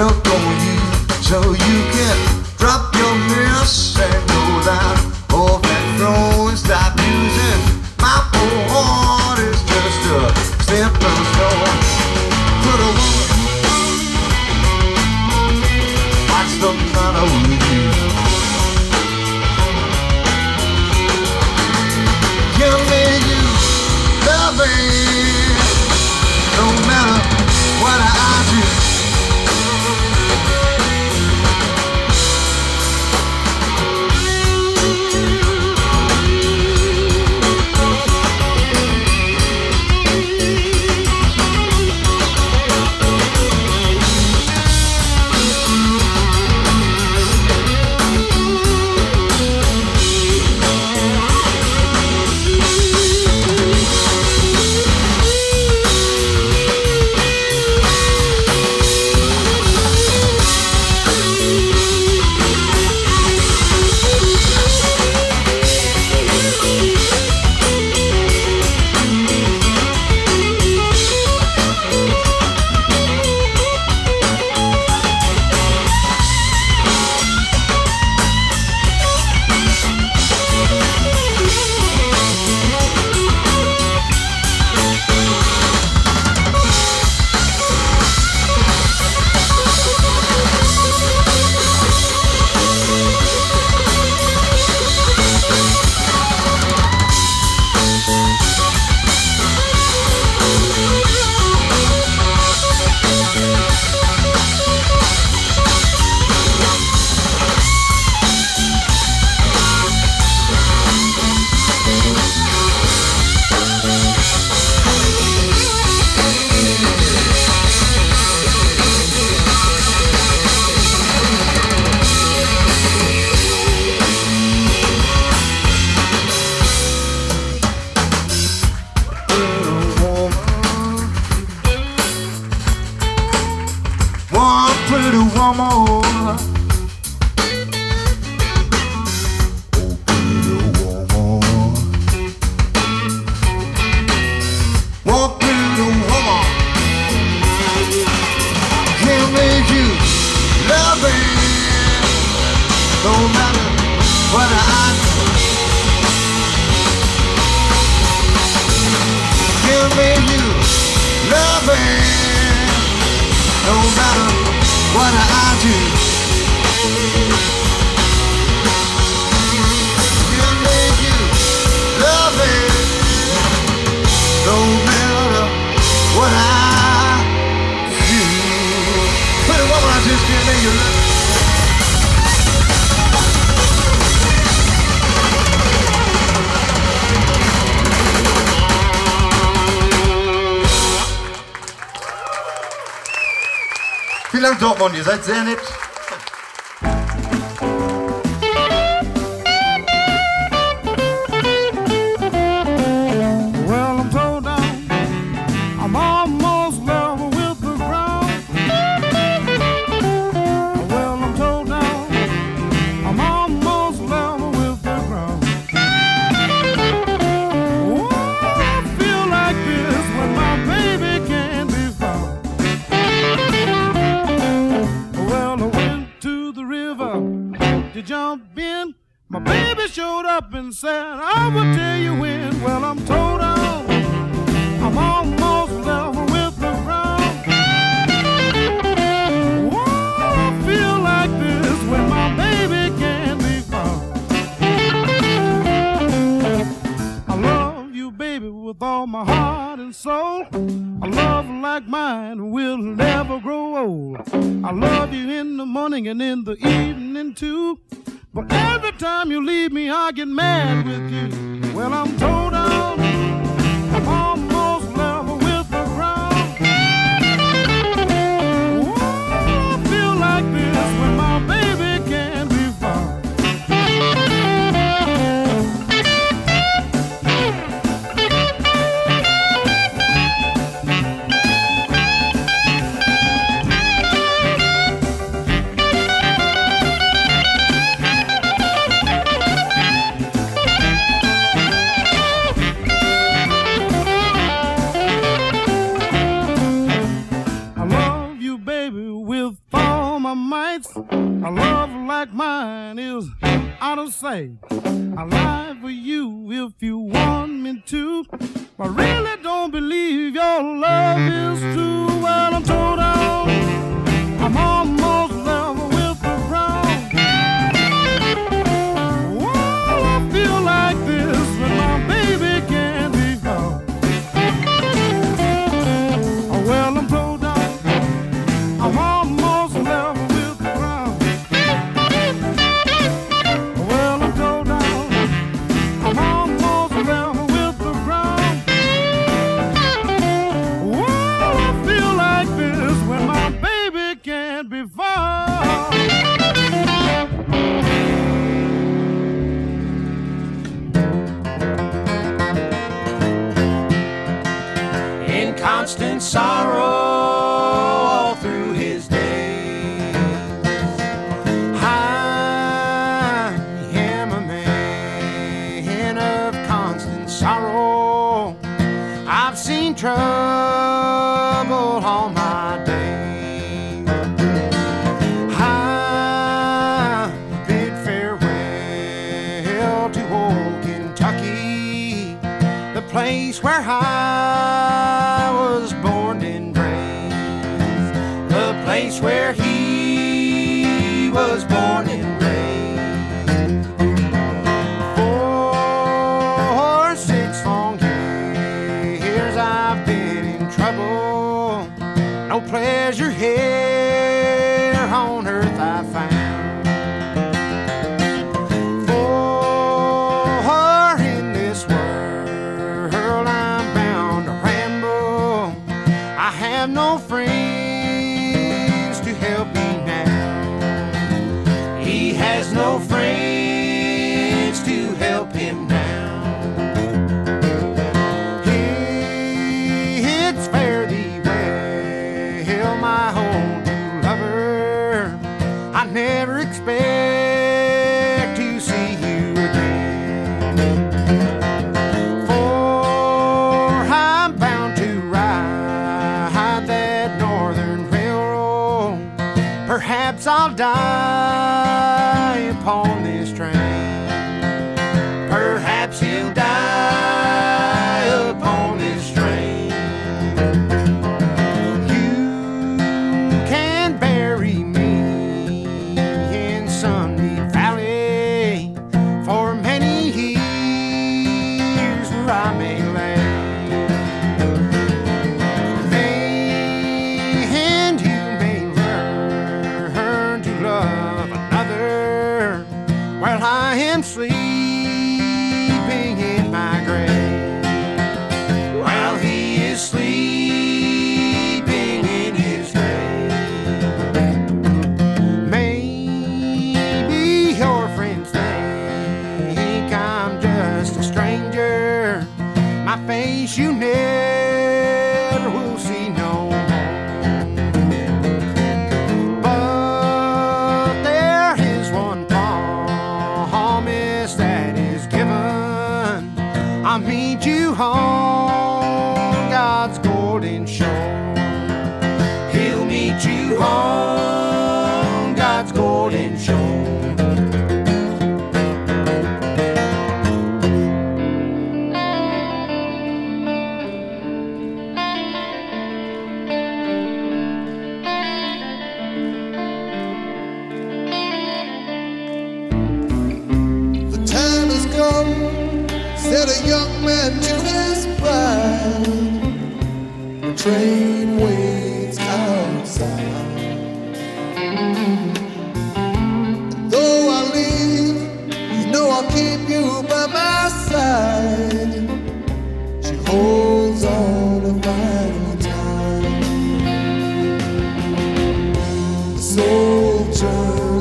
felt on you, so you can drop your mess and go down. Overthrow and stop using my poor heart is just a simple stone. Put a woman, what's the matter with you? You made you loving. обязательно up to jump in. My baby showed up and said, I will tell you when. Well, I'm told on. I'm almost level with the ground. Oh, I feel like this when my baby can be found. I love you, baby, with all my heart and soul. A love like mine will never grow old. I love you in the morning and in the evening too. But every time you leave me, I get mad with you. Well, I'm told I'm A love like mine is out of sight. I lie for you if you want me to. I really don't believe your love is true. Well, I'm told I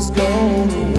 gone. to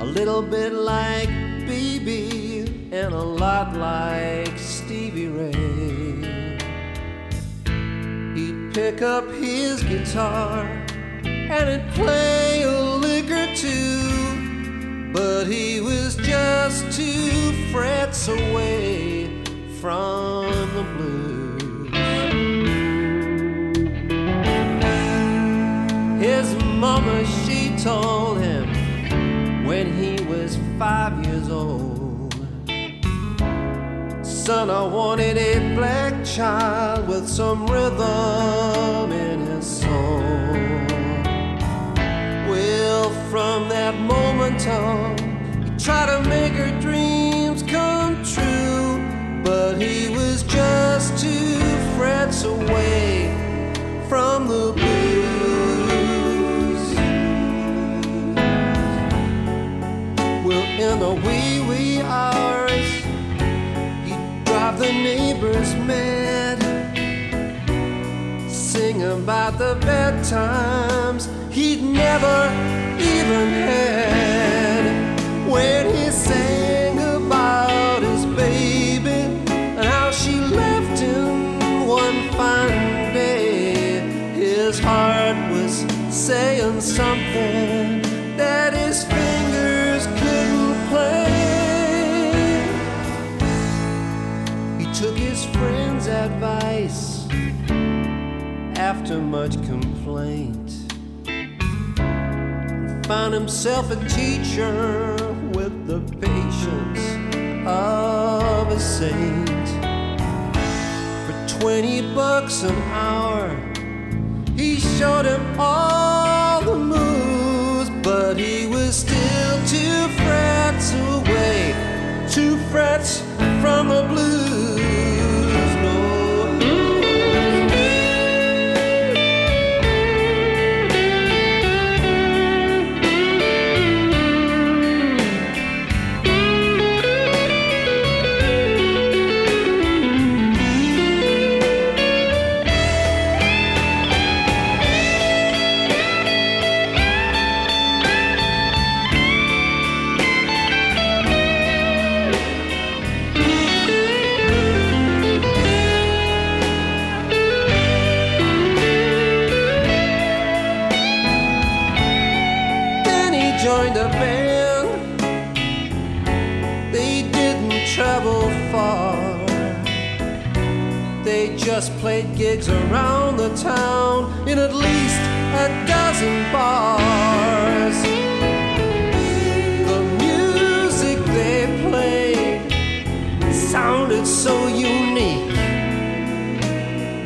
A little bit like BB and a lot like Stevie Ray. He'd pick up his guitar and he'd play a lick or two, but he was just two frets away from the blues. His mama, she told him five years old. Son, I wanted a black child with some rhythm in his soul. Well, from that moment on, he tried to make her dreams come true, but he was just two frets away from the blues. In the wee wee hours, he'd drive the neighbors mad. Sing about the bad times he'd never even had. When he sang about his baby and how she left him one fine day, his heart was saying something after much complaint. Found himself a teacher with the patience of a saint. For 20 bucks an hour, he showed him all the moves, but he was still two frets away, two frets from the blues. Just played gigs around the town in at least a dozen bars. The music they played sounded so unique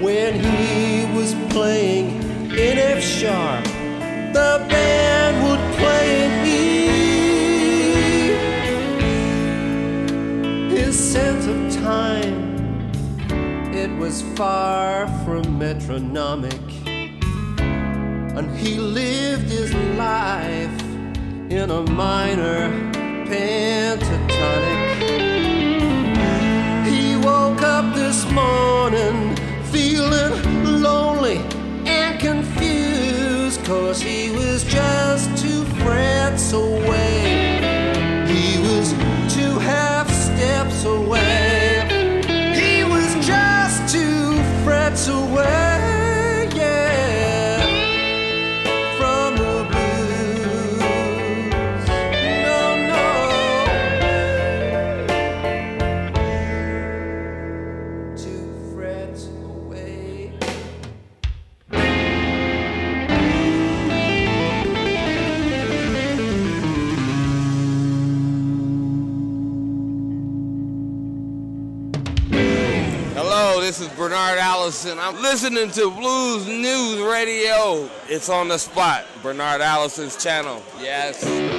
when he was playing in F sharp the band was far from metronomic, and he lived his life in a minor pentatonic. He woke up this morning feeling lonely and confused cause he was just two frets away. Bernard Allison. I'm listening to Blues Moose Radio. It's on the spot. Bernard Allison's channel. Yes.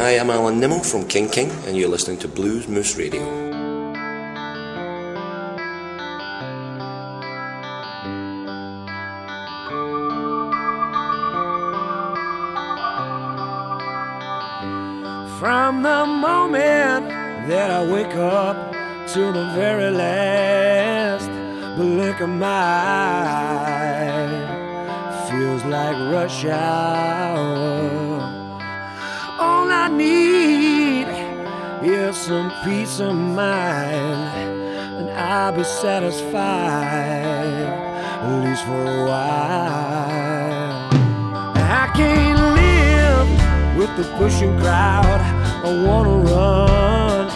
hi, I'm Alan Nimmo from King King, and you're listening to Blues Moose Radio. From the moment that I wake up to the very last blink of my eye, feels like rush hour need is some peace of mind, and I'll be satisfied, at least for a while. I can't live with the pushing crowd, I wanna run,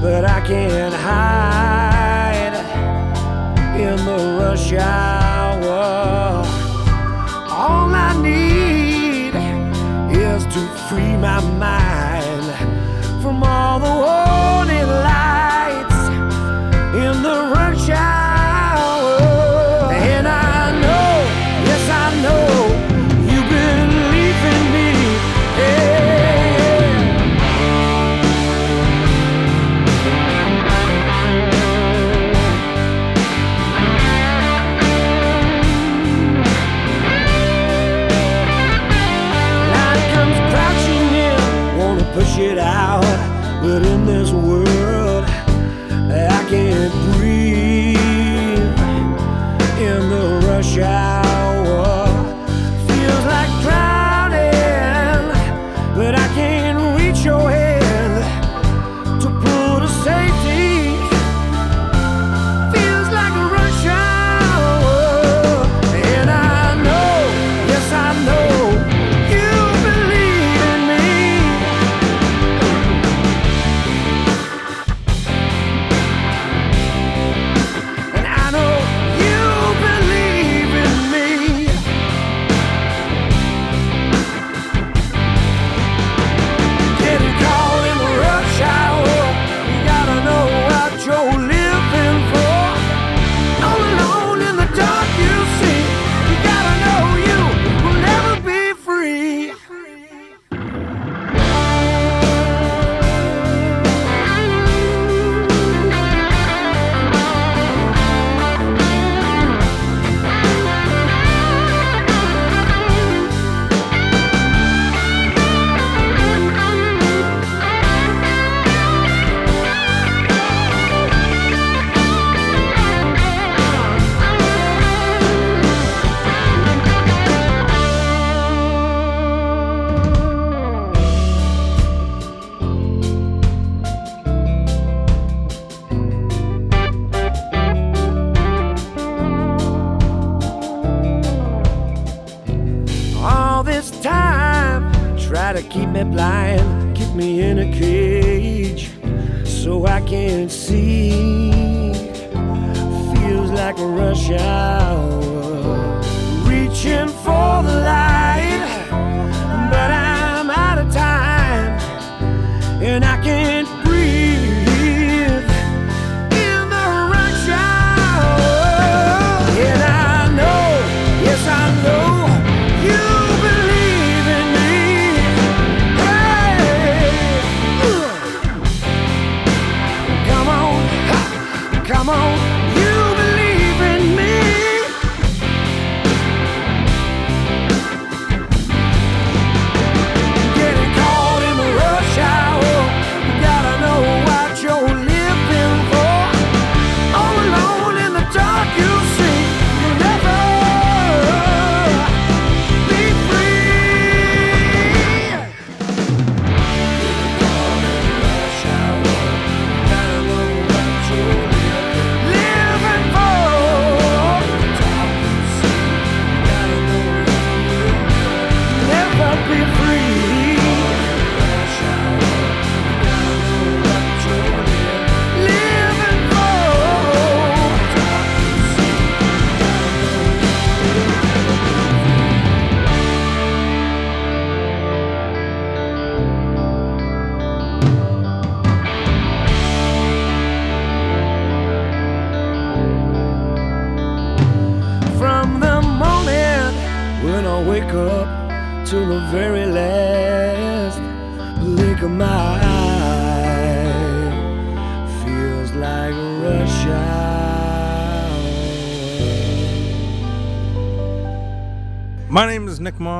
but I can't hide in the rush hour. All I need to free my mind from all the warning lies.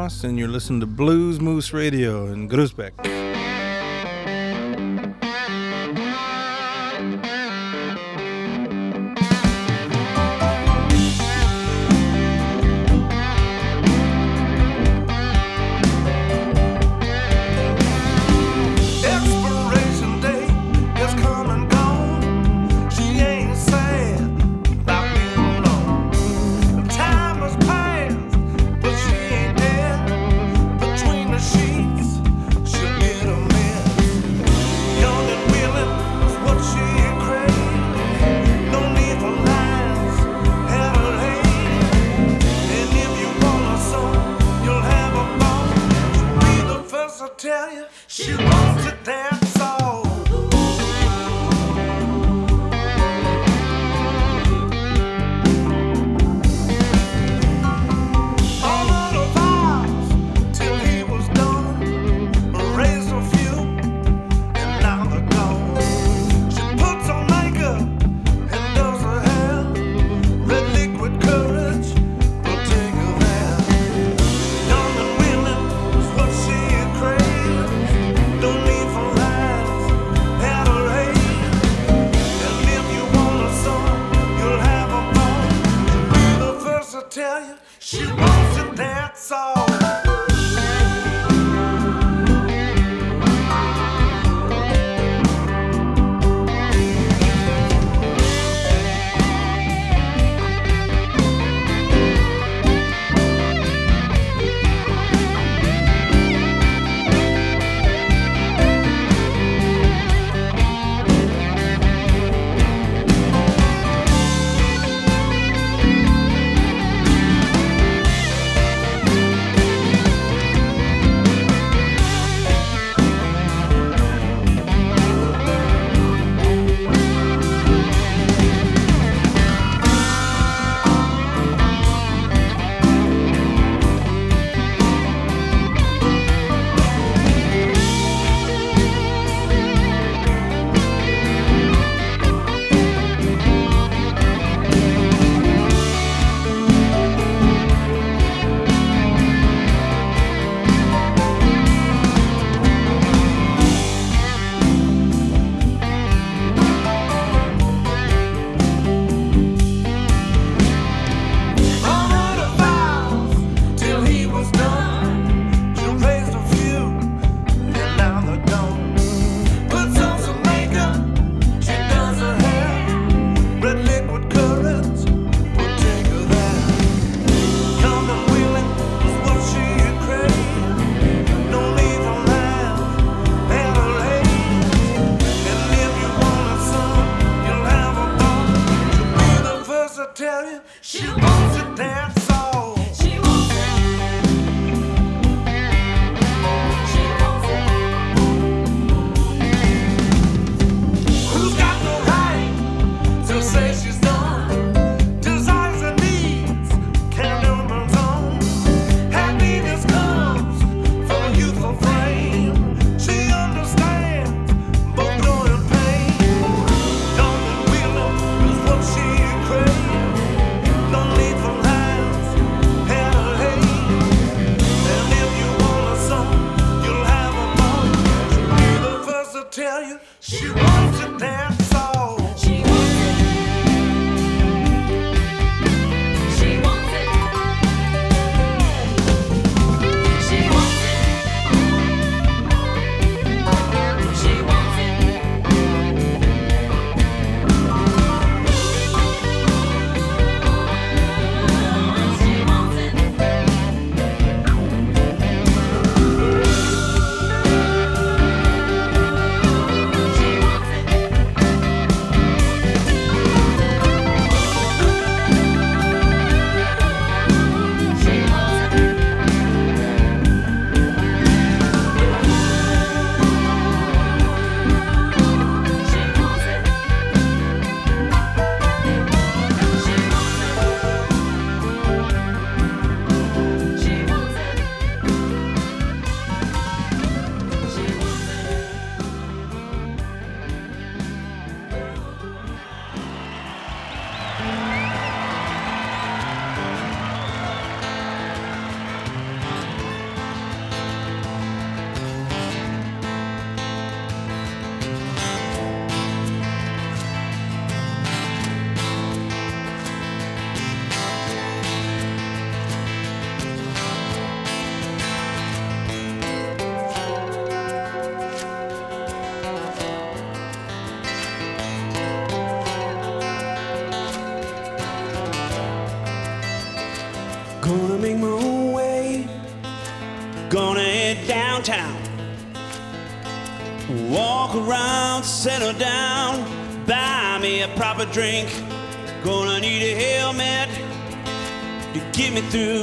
Ross, and you're listening to Blues Moose Radio in Groesbeek. Drink. Gonna need a helmet to get me through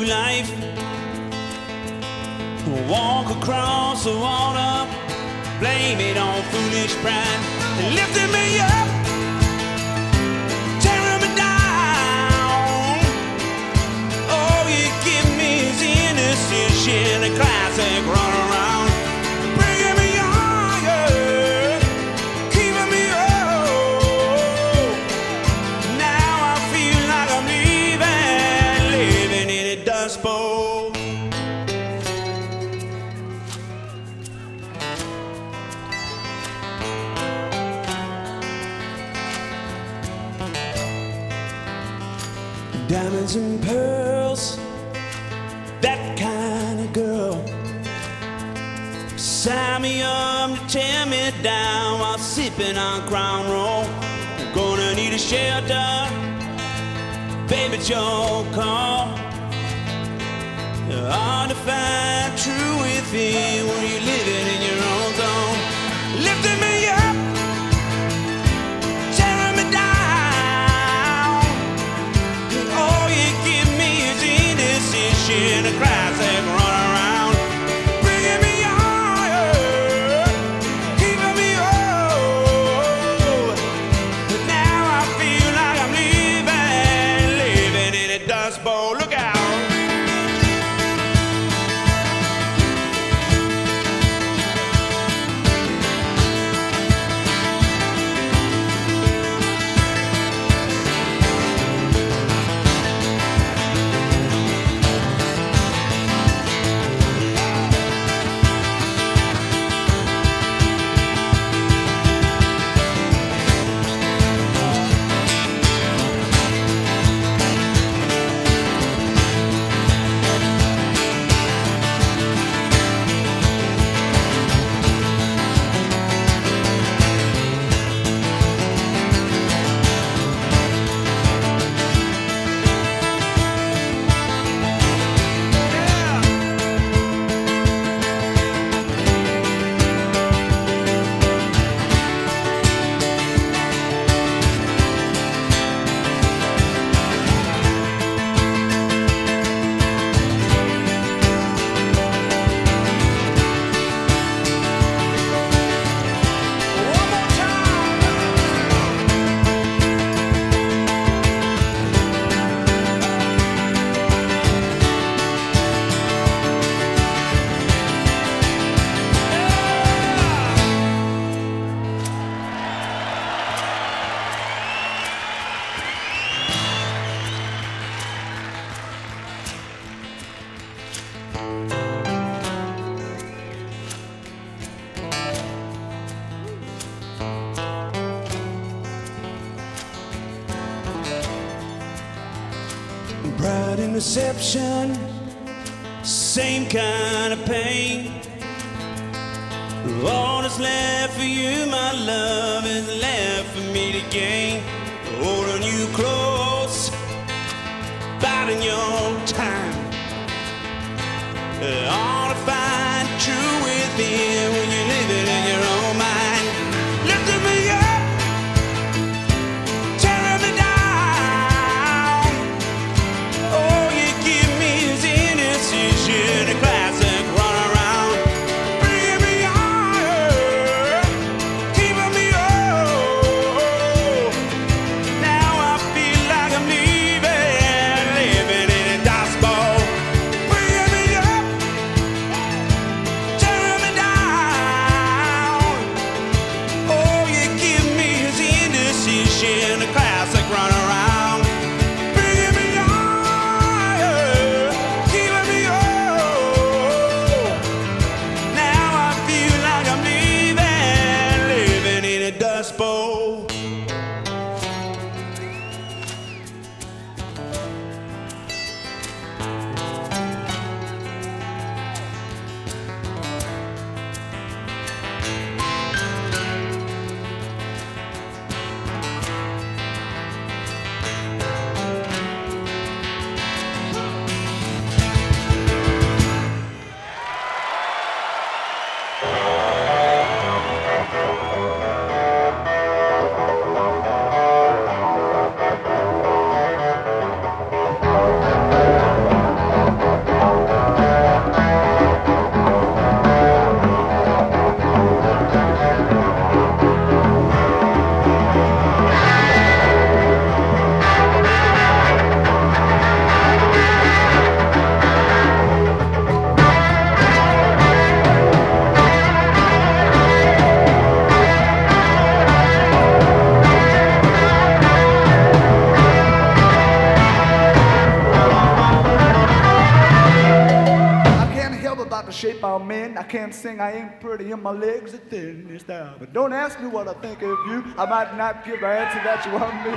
can't sing, I ain't pretty, and my legs are thin. It's that. But don't ask me what I think of you. I might not give the answer that you want me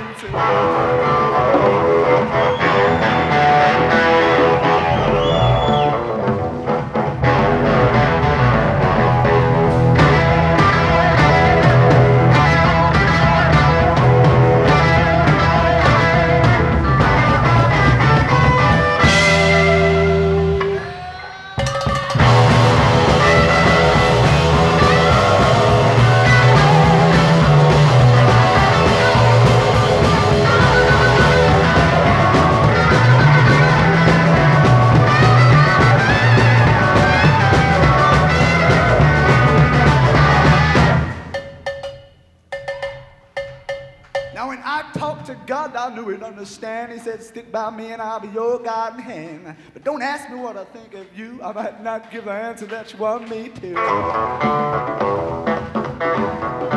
Now, think of you. I might not give the answer that you want me U